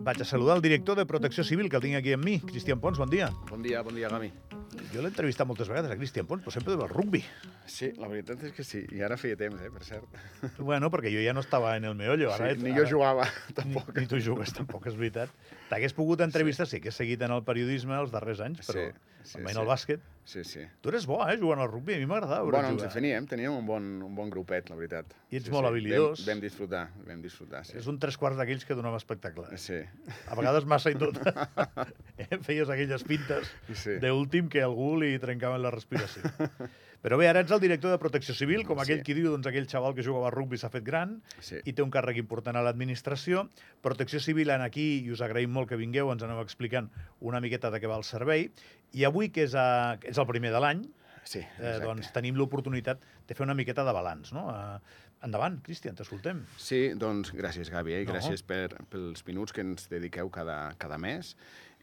Vaig a saludar el director de Protecció Civil, que el tinc aquí amb mi, Cristian Pons, bon dia. Bon dia, bon dia, Gami. Jo l'he entrevistat moltes vegades, a Cristian Pons, però sempre del rugby. Sí, la veritat és que sí, i ara feia temps, eh, per cert. Bueno, perquè jo ja no estava en el meollo. Ara, Sí, ni jo ara- jugava, Ni, tampoc. ni tu jugues, tampoc, és veritat. T'hagués pogut entrevistar, sí. que he seguit en el periodisme els darrers anys, però Sí, sí, almenys sí. el bàsquet. Sí, sí. Tu eres bo, eh, jugant al rugby, a mi m'agradava veure Bueno, ens jugar. definíem, teníem un bon, un bon grupet, la veritat. I ets sí, molt sí. habilidós. Vam, vam disfrutar, vam disfrutar, sí. És un tres quarts d'aquells que donava espectacle. Sí, A vegades massa i tot. eh? Feies aquelles pintes sí. d'últim que algú li trencaven la respiració. Però bé, ara ets el director de Protecció Civil, com Sí. aquell qui diu, doncs aquell xaval que jugava a rugby s'ha fet gran sí. i té un càrrec important a l'administració. Protecció Civil en aquí, i us agraïm molt que vingueu, ens aneu explicant una miqueta de què va el servei. I avui, que és, a, és el primer de l'any, Sí, eh, doncs tenim l'oportunitat de fer una miqueta de balanç, no? Eh, endavant, Cristian, t'escoltem. Sí, doncs gràcies, Gavi, eh? i No. gràcies per, pels minuts que ens dediqueu cada, cada mes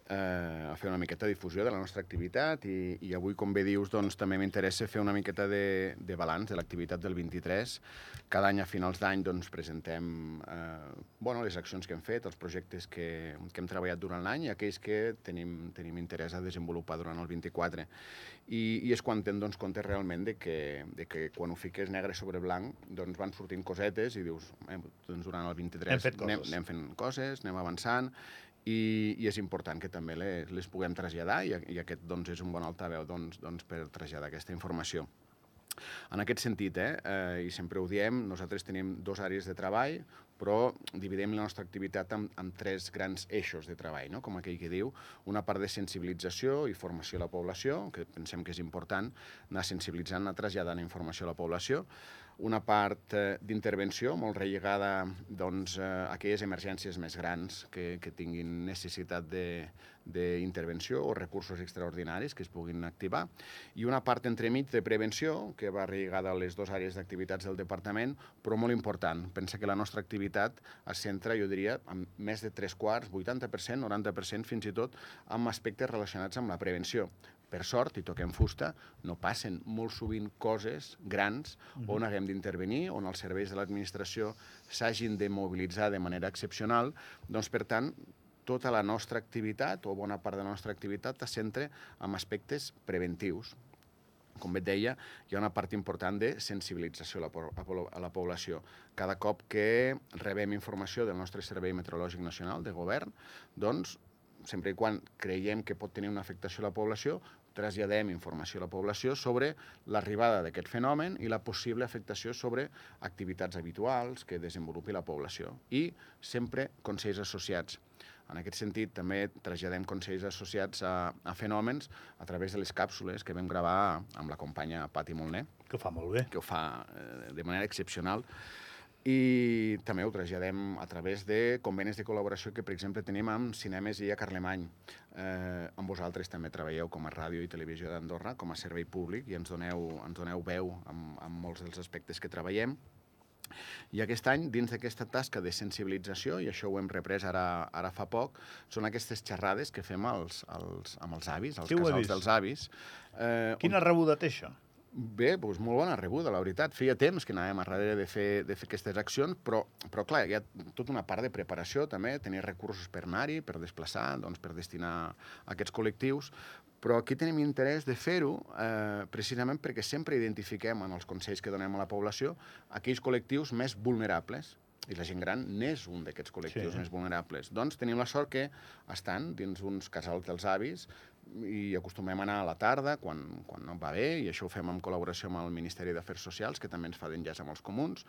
eh, a fer una miqueta de difusió de la nostra activitat i, i avui, com bé dius, doncs, també m'interessa fer una miqueta de, de balanç de l'activitat del 23. Cada any, a finals d'any, doncs, presentem eh, bueno, les accions que hem fet, els projectes que, que hem treballat durant l'any i aquells que tenim, tenim interès a desenvolupar durant el 24. I, i és quan te'n dones compte realment de que, de que quan ho fiques negre sobre blanc doncs van sortint cosetes i dius, eh, doncs durant el 23 Hem fet anem, anem fent coses, anem avançant i, i és important que també les, les puguem traslladar i, i aquest doncs, és un bon altaveu doncs, doncs, per traslladar aquesta informació. En aquest sentit, eh, eh, i sempre ho diem, nosaltres tenim dos àrees de treball, però dividim la nostra activitat en, en tres grans eixos de treball, no? com aquell que diu, una part de sensibilització i formació a la població, que pensem que és important anar sensibilitzant, anar traslladant informació a la població, una part eh, d'intervenció molt relligada doncs, eh, a aquelles emergències més grans que, que tinguin necessitat d'intervenció o recursos extraordinaris que es puguin activar, i una part entremig de prevenció, que va relligada a les dues àrees d'activitats del departament, però molt important. Pensa que la nostra activitat es centra, jo diria, en més de tres quarts, 80%, 90% fins i tot, amb aspectes relacionats amb la prevenció. Per sort, i toquem fusta, no passen molt sovint coses grans on haguem d'intervenir, on els serveis de l'administració s'hagin de mobilitzar de manera excepcional. Doncs, per tant, tota la nostra activitat, o bona part de la nostra activitat, es centra en aspectes preventius. Com et deia, hi ha una part important de sensibilització a la, a la població. Cada cop que rebem informació del nostre Servei Meteorològic Nacional, de govern, doncs, sempre i quan creiem que pot tenir una afectació a la població, traslladem informació a la població sobre l'arribada d'aquest fenomen i la possible afectació sobre activitats habituals que desenvolupi la població. I sempre consells associats. En aquest sentit, també traslladem consells associats a, a fenòmens a través de les càpsules que vam gravar amb la companya Pati Molner, Que ho fa molt bé. que ho fa eh, de manera excepcional. I també ho traslladem a través de convenis de col·laboració que, per exemple, tenim amb Cinemes i a Carlemany. Eh, amb vosaltres també treballeu com a ràdio i televisió d'Andorra, com a servei públic, i ens doneu, ens doneu veu amb, amb molts dels aspectes que treballem. I aquest any, dins d'aquesta tasca de sensibilització, i això ho hem reprès ara, ara fa poc, són aquestes xerrades que fem als, als, amb els avis, als Sí, casals dels avis. Eh, Quina rebuda té això? Bé, doncs molt bona rebuda, la veritat. Feia temps que anàvem a darrere de fer, de fer aquestes accions, però, però clar, hi ha tota una part de preparació també, tenir recursos per anar-hi, per desplaçar, doncs, per destinar a aquests col·lectius, però aquí tenim interès de fer-ho eh, precisament perquè sempre identifiquem en els consells que donem a la població aquells col·lectius més vulnerables i la gent gran n'és un d'aquests col·lectius Sí. més vulnerables. Doncs tenim la sort que estan dins uns casals dels avis i acostumem a anar a la tarda, quan, quan no va bé, i això ho fem en col·laboració amb el Ministeri d'Afers Socials, que també ens fa d'enllaç amb els comuns.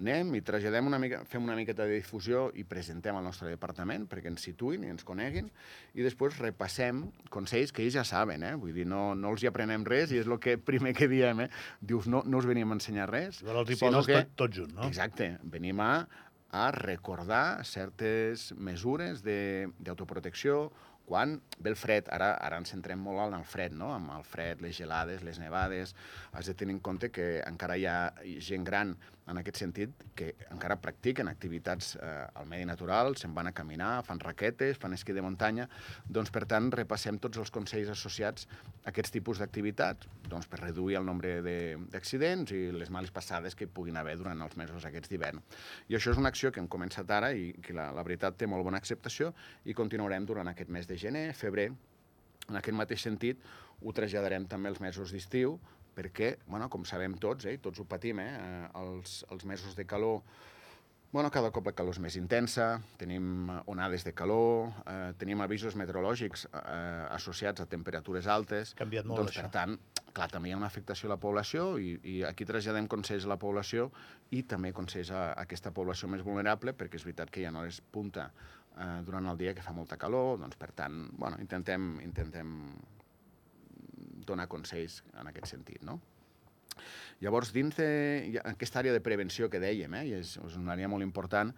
Anem i traslladem una mica, fem una miqueta de difusió i presentem al nostre departament perquè ens situïn i ens coneguin, i després repassem consells que ells ja saben, eh? vull dir, no, no els hi aprenem res, i és el que primer que diem, eh? dius, no, no us venim a ensenyar res, Llavors els hi poses tot, tot junt, no? Exacte. Venim a, a recordar certes mesures de- d'autoprotecció quan ve el fred, ara, ara ens centrem molt en el fred, no? amb el fred, les gelades, les nevades, has de tenir en compte que encara hi ha gent gran en aquest sentit, que encara practiquen activitats eh, al medi natural, se'n van a caminar, fan raquetes, fan esquí de muntanya, doncs, per tant, repassem tots els consells associats a aquests tipus d'activitats, doncs, per reduir el nombre de- d'accidents i les males passades que puguin haver durant els mesos aquests d'hivern. I això és una acció que hem començat ara i que la, la veritat té molt bona acceptació i continuarem durant aquest mes de gener, febrer, en aquest mateix sentit, ho traslladarem també als mesos d'estiu, perquè, bueno, com sabem tots, eh, tots ho patim, eh, eh, els, els mesos de calor, bueno, cada cop la calor és més intensa, tenim eh, onades de calor, eh, tenim avisos meteorològics eh, associats a temperatures altes. Ha canviat molt, doncs, això. per tant, clar, també hi ha una afectació a la població i, i aquí traslladem consells a la població i també consells a, a aquesta població més vulnerable, perquè és veritat que hi ha hores punta eh, durant el dia que fa molta calor, doncs per tant, bueno, intentem, intentem donar consells en aquest sentit, no? Llavors, dins d'aquesta àrea de prevenció que dèiem, eh, i és, és una àrea molt important,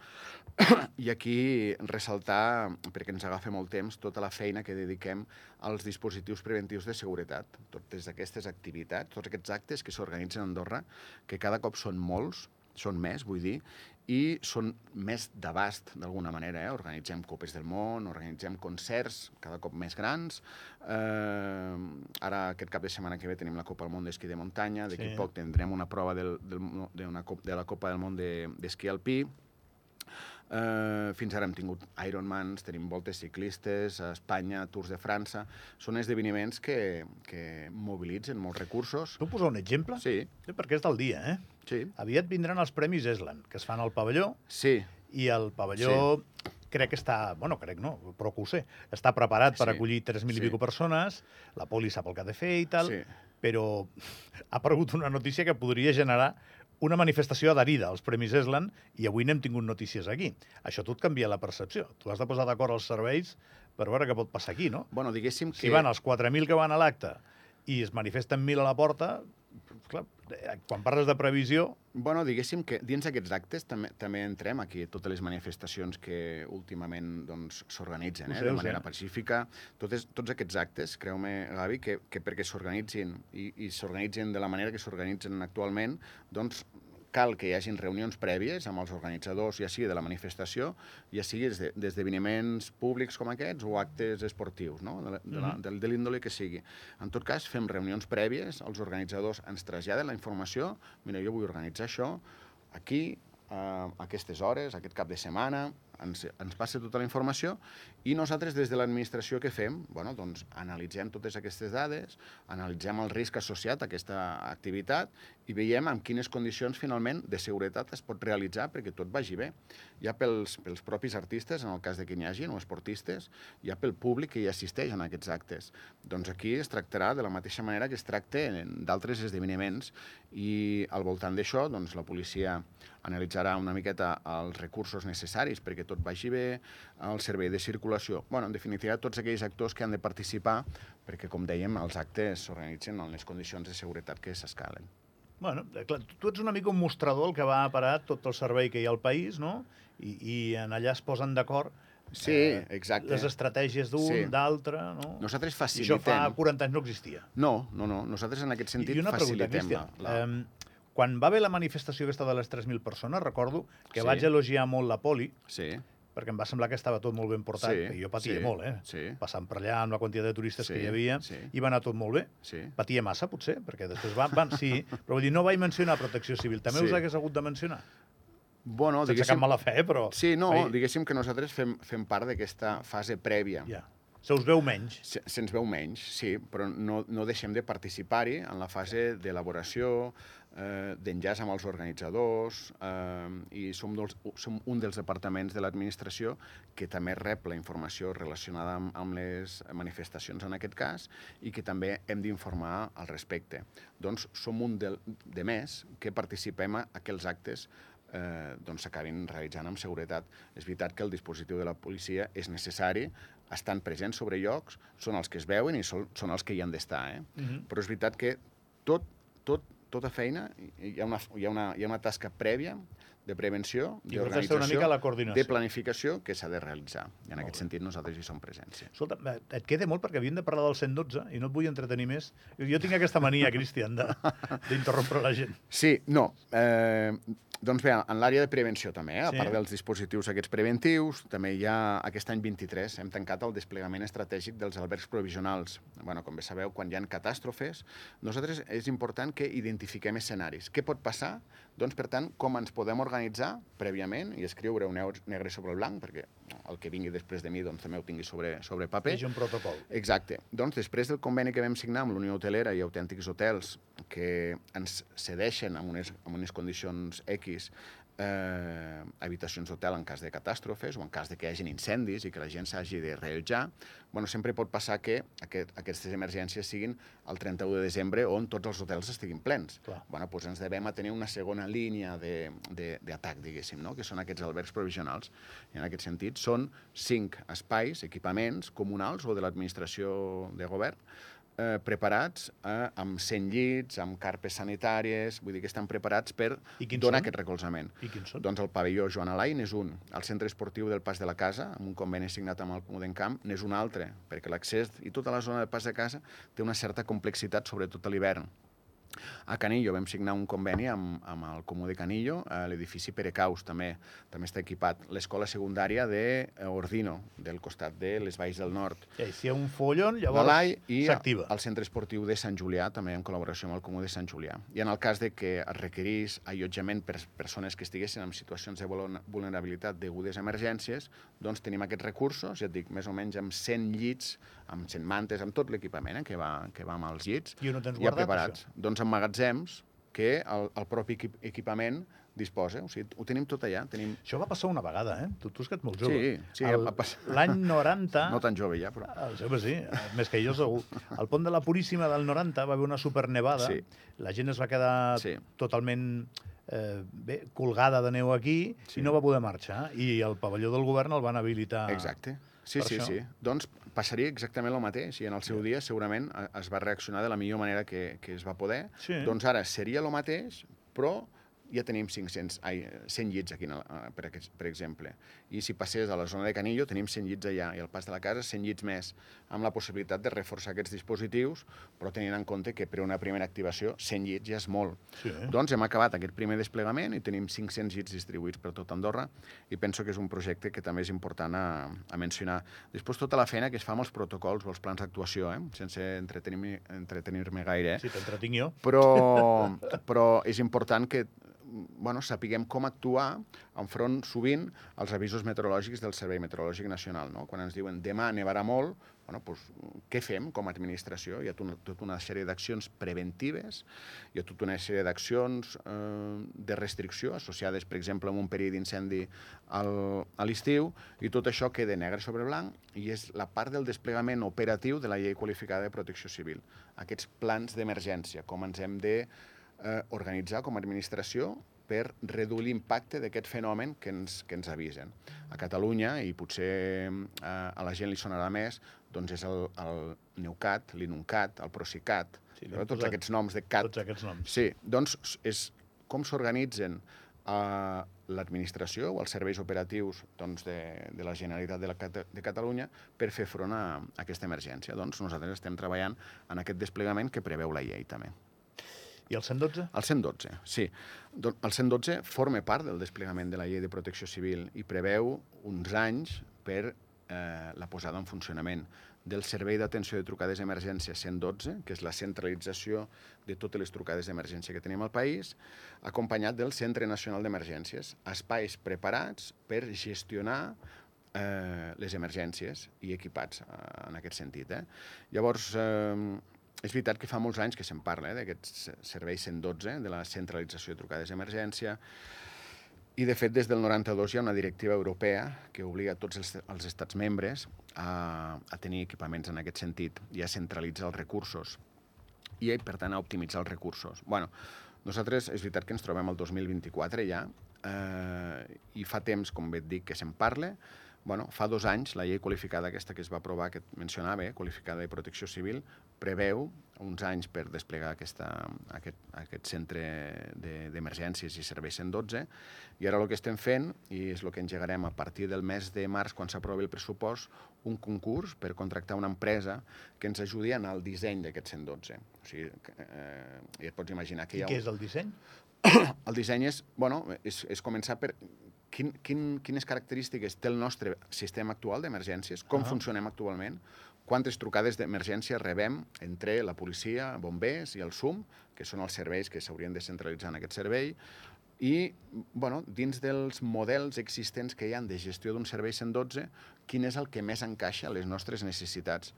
i aquí ressaltar, perquè ens agafa molt temps, tota la feina que dediquem als dispositius preventius de seguretat. Totes aquestes activitats, tots aquests actes que s'organitzen a Andorra, que cada cop són molts, són més, vull dir, i són més d'abast, d'alguna manera. Eh? Organitzem Copes del Món, organitzem concerts cada cop més grans. Eh, ara, aquest cap de setmana que ve, tenim la Copa del Món d'esquí de muntanya. D'aquí Sí. poc tindrem una prova del, del, de, una, de la Copa del Món de- d'esquí alpí. Eh, fins ara hem tingut Ironmans, tenim voltes ciclistes, a Espanya, Tours de França... Són esdeveniments que, que mobilitzen molts recursos. Puc posar un exemple? Sí, Sí, perquè és del dia, eh? Sí, Aviat vindran els Premis Esland, que es fan al pavelló, sí, i el pavelló sí. crec que està, bueno, crec no, però que ho sé, està preparat per Sí. acollir 3.000 Sí. i pico persones, la poli sap el que ha de fer i tal, Sí. però ha aparegut una notícia que podria generar una manifestació adherida als Premis Esland i avui n'hem tingut notícies aquí. Això tot canvia la percepció. Tu has de posar d'acord els serveis per veure què pot passar aquí, no? Bueno, diguéssim que... Si van els 4.000 que van a l'acte i es manifesten 1.000 a la porta, clar, eh, quan parles de previsió, Bueno, diguéssim que dins d'aquests actes també, també entrem aquí totes les manifestacions que últimament doncs, s'organitzen Ho eh, sé, de manera sé. pacífica. Totes, tots aquests actes, creu-me, Gavi, que, que perquè s'organitzin i, i s'organitzin de la manera que s'organitzen actualment, doncs cal que hi hagin reunions prèvies amb els organitzadors, ja sigui de la manifestació, ja sigui des de- d'esdeveniments públics com aquests o actes esportius, no? de, la- de, la- de, de l'índole que sigui. En tot cas, fem reunions prèvies, els organitzadors ens traslladen la informació, mira, jo vull organitzar això, aquí, a aquestes hores, aquest cap de setmana, ens, ens passa tota la informació i nosaltres des de l'administració què fem? Bueno, doncs analitzem totes aquestes dades, analitzem el risc associat a aquesta activitat i veiem en quines condicions finalment de seguretat es pot realitzar perquè tot vagi bé. Ja pels, pels propis artistes, en el cas de que n'hi hagi, o esportistes, ja pel públic que hi assisteix en aquests actes. Doncs aquí es tractarà de la mateixa manera que es tracta d'altres esdeveniments i al voltant d'això doncs, la policia analitzarà una miqueta els recursos necessaris perquè tot vagi bé, el servei de circulació, bueno, en definitiva, tots aquells actors que han de participar perquè, com dèiem, els actes s'organitzen en les condicions de seguretat que s'escalen. Bueno, eh, clar, tu ets una mica un mostrador el que va a parar tot el servei que hi ha al país, no? I, i en allà es posen d'acord Sí, exacte. les estratègies d'un, Sí. d'altre, no? Nosaltres I això fa facilitem... 40 anys no existia. No, no, no. Nosaltres en aquest sentit I una pregunta, facilitem Cristian. la... la... Um, quan va haver la manifestació aquesta de les 3.000 persones, recordo que Sí. vaig elogiar molt la poli, Sí, perquè em va semblar que estava tot molt ben portat, Sí, que jo patia sí, molt, eh? sí. Passant per allà amb la quantitat de turistes Sí, que hi havia, sí. i va anar tot molt bé. sí. Patia massa, potser, perquè després van, van sí, però vull dir, no vaig mencionar protecció civil, també Sí. us hagués hagut de mencionar. Bueno, Sense cap mala fe, però... Sí, no, Vaig- diguéssim que nosaltres fem, fem part d'aquesta fase prèvia. Ja. Se us veu menys. Se- Se'ns veu menys, sí, però no, no deixem de participar-hi en la fase d'elaboració, eh, d'enllaç amb els organitzadors, eh, i som, dels, som un dels departaments de l'administració que també rep la informació relacionada amb, amb les manifestacions en aquest cas i que també hem d'informar al respecte. Doncs som un del, de més que participem a aquells actes eh, doncs s'acabin realitzant amb seguretat. És veritat que el dispositiu de la policia és necessari, estan presents sobre llocs, són els que es veuen i són, són els que hi han d'estar. Eh? Mhm. Però és veritat que tot, tot, tota feina, hi ha, una, hi, ha una, hi ha una tasca prèvia de prevenció, coordinació. de planificació que s'ha de realitzar. I en aquest sentit nosaltres hi som presents. Escolta, eh, et queda molt perquè havíem de parlar del 112 i no et vull entretenir més. Jo tinc aquesta mania, Cristian, de- d'interrompre la gent. Sí, no. Eh, Doncs bé, en l'àrea de prevenció també, eh? a Sí. part dels dispositius aquests preventius, també hi ha aquest any 23, hem tancat el desplegament estratègic dels albergs provisionals. bueno, com bé sabeu, quan hi ha catàstrofes, nosaltres és important que identifiquem escenaris. Què pot passar? Doncs, per tant, com ens podem organitzar prèviament i escriure un negre sobre el blanc, perquè el que vingui després de mi doncs, també ho tingui sobre, sobre paper. És un protocol. Exacte. Doncs després del conveni que vam signar amb l'Unió Hotelera i autèntics hotels que ens cedeixen amb unes, amb unes condicions X eh, habitacions d'hotel en cas de catàstrofes o en cas de que hi hagin incendis i que la gent s'hagi de reallotjar, bueno, sempre pot passar que aquest, aquestes emergències siguin el 31 de desembre on tots els hotels estiguin plens. Clar. Bueno, doncs ens devem a tenir una segona línia de- de- d'atac, diguéssim, no? que són aquests albergs provisionals. I en aquest sentit són cinc espais, equipaments comunals o de l'administració de govern, eh, preparats eh, amb 100 llits, amb carpes sanitàries, vull dir que estan preparats per donar són? aquest recolzament. I quins són? Doncs el pavelló Joan Alain és un, el centre esportiu del Pas de la Casa, amb un conveni signat amb el Comú d'Encamp, n'és un altre, perquè l'accés i tota la zona del Pas de Casa té una certa complexitat, sobretot a l'hivern. A Canillo vam signar un conveni amb, amb el Comú de Canillo, a l'edifici Perecaus també, també està equipat. L'escola secundària de eh, Ordino, del costat de les Valls del Nord. I si hi ha un follon, Llavors, llavors i s'activa. el centre esportiu de Sant Julià, també en col·laboració amb el Comú de Sant Julià. I en el cas de que es requerís allotjament per persones que estiguessin en situacions de vulner- vulnerabilitat degudes a emergències, doncs tenim aquests recursos, ja et dic, més o menys amb 100 llits, amb 100 mantes, amb tot l'equipament eh, que, va, que va amb els llits, I on ho tens ja guardat, preparats. Doncs en magatzems que el, el propi equip, equipament disposa. O sigui, ho tenim tot allà. Tenim... Això va passar una vegada, eh? Tu, tu és que ets molt jove. Sí, sí, El- va passar. L'any 90... No tan jove ja, però... El seu, sí, més que jo segur. Al pont de la Puríssima del 90 va haver una supernevada. Sí. La gent es va quedar Sí. totalment eh, bé, colgada de neu aquí Sí. i no va poder marxar. I el pavelló del govern el van habilitar. Exacte. Sí, sí, això. sí. Doncs passaria exactament el mateix i en el seu dia segurament eh, es va reaccionar de la millor manera que, que es va poder. Sí. Doncs ara seria el mateix, però ja tenim 500, ai, 100 llits aquí, eh, per, aquest, per exemple. I si passés a la zona de Canillo, tenim 100 llits allà, i al pas de la casa 100 llits més, amb la possibilitat de reforçar aquests dispositius, però tenint en compte que per una primera activació 100 llits ja és molt. Sí. Doncs hem acabat aquest primer desplegament i tenim 500 llits distribuïts per tot Andorra i penso que és un projecte que també és important a, a mencionar. Després tota la feina que es fa amb els protocols o els plans d'actuació, eh? sense entretenir-me entretenir gaire, eh? Si t'entretinc jo. però, però és important que bueno, sapiguem com actuar enfront sovint als avisos meteorològics del Servei Meteorològic Nacional. No? Quan ens diuen demà nevarà molt, bueno, doncs, què fem com a administració? Hi ha tot una, tota sèrie d'accions preventives, hi ha tota una sèrie d'accions eh, de restricció associades, per exemple, amb un període d'incendi a l'estiu, i tot això queda negre sobre blanc i és la part del desplegament operatiu de la llei qualificada de protecció civil. Aquests plans d'emergència, com ens hem de eh, organitzar com a administració per reduir l'impacte d'aquest fenomen que ens, que ens avisen. A Catalunya, i potser eh, a la gent li sonarà més, doncs és el, el Neucat, l'Inuncat, el Procicat, Sí, hem tots posat aquests noms de CAT. Tots aquests noms. Sí, doncs és com s'organitzen eh, l'administració o els serveis operatius doncs, de, de la Generalitat de, la, Cata- de Catalunya per fer front a, a aquesta emergència. Doncs nosaltres estem treballant en aquest desplegament que preveu la llei també. I el 112? El 112, sí. El 112 forma part del desplegament de la llei de protecció civil i preveu uns anys per eh, la posada en funcionament del Servei d'Atenció de Trucades d'Emergència 112, que és la centralització de totes les trucades d'emergència que tenim al país, acompanyat del Centre Nacional d'Emergències, espais preparats per gestionar eh, les emergències i equipats eh, en aquest sentit. Eh? Llavors, eh, és veritat que fa molts anys que se'n parla eh, d'aquest servei 112, de la centralització de trucades d'emergència, i, de fet, des del 92 hi ha una directiva europea que obliga tots els, els estats membres a, a tenir equipaments en aquest sentit i a centralitzar els recursos i, per tant, a optimitzar els recursos. bueno, nosaltres, és veritat que ens trobem al 2024 ja, eh, i fa temps, com bé et dic, que se'n parla. Bueno, fa dos anys, la llei qualificada aquesta que es va aprovar, que mencionava, eh, qualificada de protecció civil, preveu uns anys per desplegar aquesta, aquest, aquest centre de- d'emergències i serveis 112, i ara el que estem fent, i és el que engegarem a partir del mes de març, quan s'aprovi el pressupost, un concurs per contractar una empresa que ens ajudi anar al disseny d'aquest 112. O sigui, eh, i et pots imaginar que I hi ha... què és el disseny? El disseny és, bueno, és, és començar per quin, quin, quines característiques té el nostre sistema actual d'emergències, com Ah. funcionem actualment, quantes trucades d'emergència rebem entre la policia, bombers i el SUM, que són els serveis que s'haurien de centralitzar en aquest servei, i, bueno, dins dels models existents que hi han de gestió d'un servei 112, quin és el que més encaixa a les nostres necessitats.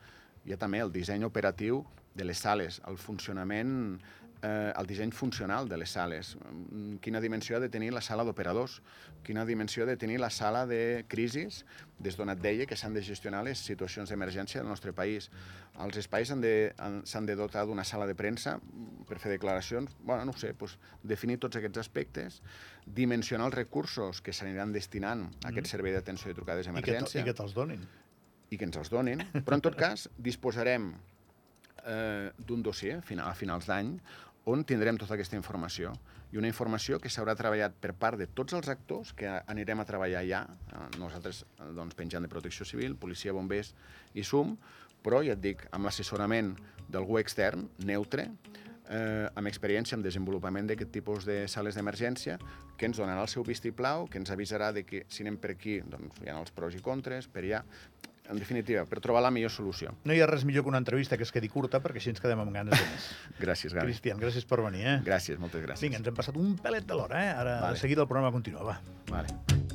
Hi ha també el disseny operatiu de les sales, el funcionament, eh, el disseny funcional de les sales, Mm, quina dimensió ha de tenir la sala d'operadors, quina dimensió ha de tenir la sala de crisis, des d'on et deia que s'han de gestionar les situacions d'emergència del nostre país. Els espais han de- han- s'han de, de dotar d'una sala de premsa mm, per fer declaracions, bueno, no sé, doncs, definir tots aquests aspectes, dimensionar els recursos que s'aniran destinant a aquest servei d'atenció de trucades te- d'emergència. I que te'ls donin. i que ens els donin, però en tot cas disposarem eh, d'un dossier a finals d'any on tindrem tota aquesta informació. I una informació que s'haurà treballat per part de tots els actors que anirem a treballar ja, eh, nosaltres eh, doncs, penjant de Protecció Civil, Policia, Bombers i SUM, però ja et dic, amb l'assessorament d'algú extern, neutre, eh, amb experiència en desenvolupament d'aquest tipus de sales d'emergència, que ens donarà el seu vistiplau, que ens avisarà de que si anem per aquí doncs, hi ha els pros i contres, per allà, en definitiva, per trobar la millor solució. No hi ha res millor que una entrevista que es quedi curta, perquè així ens quedem amb ganes de més. Gràcies, Gavi. Cristian, gràcies per venir, eh? Gràcies, moltes gràcies. Vinga, ens hem passat un pelet de l'hora, eh? Ara, Vale. de seguida el programa continua, va. Vale.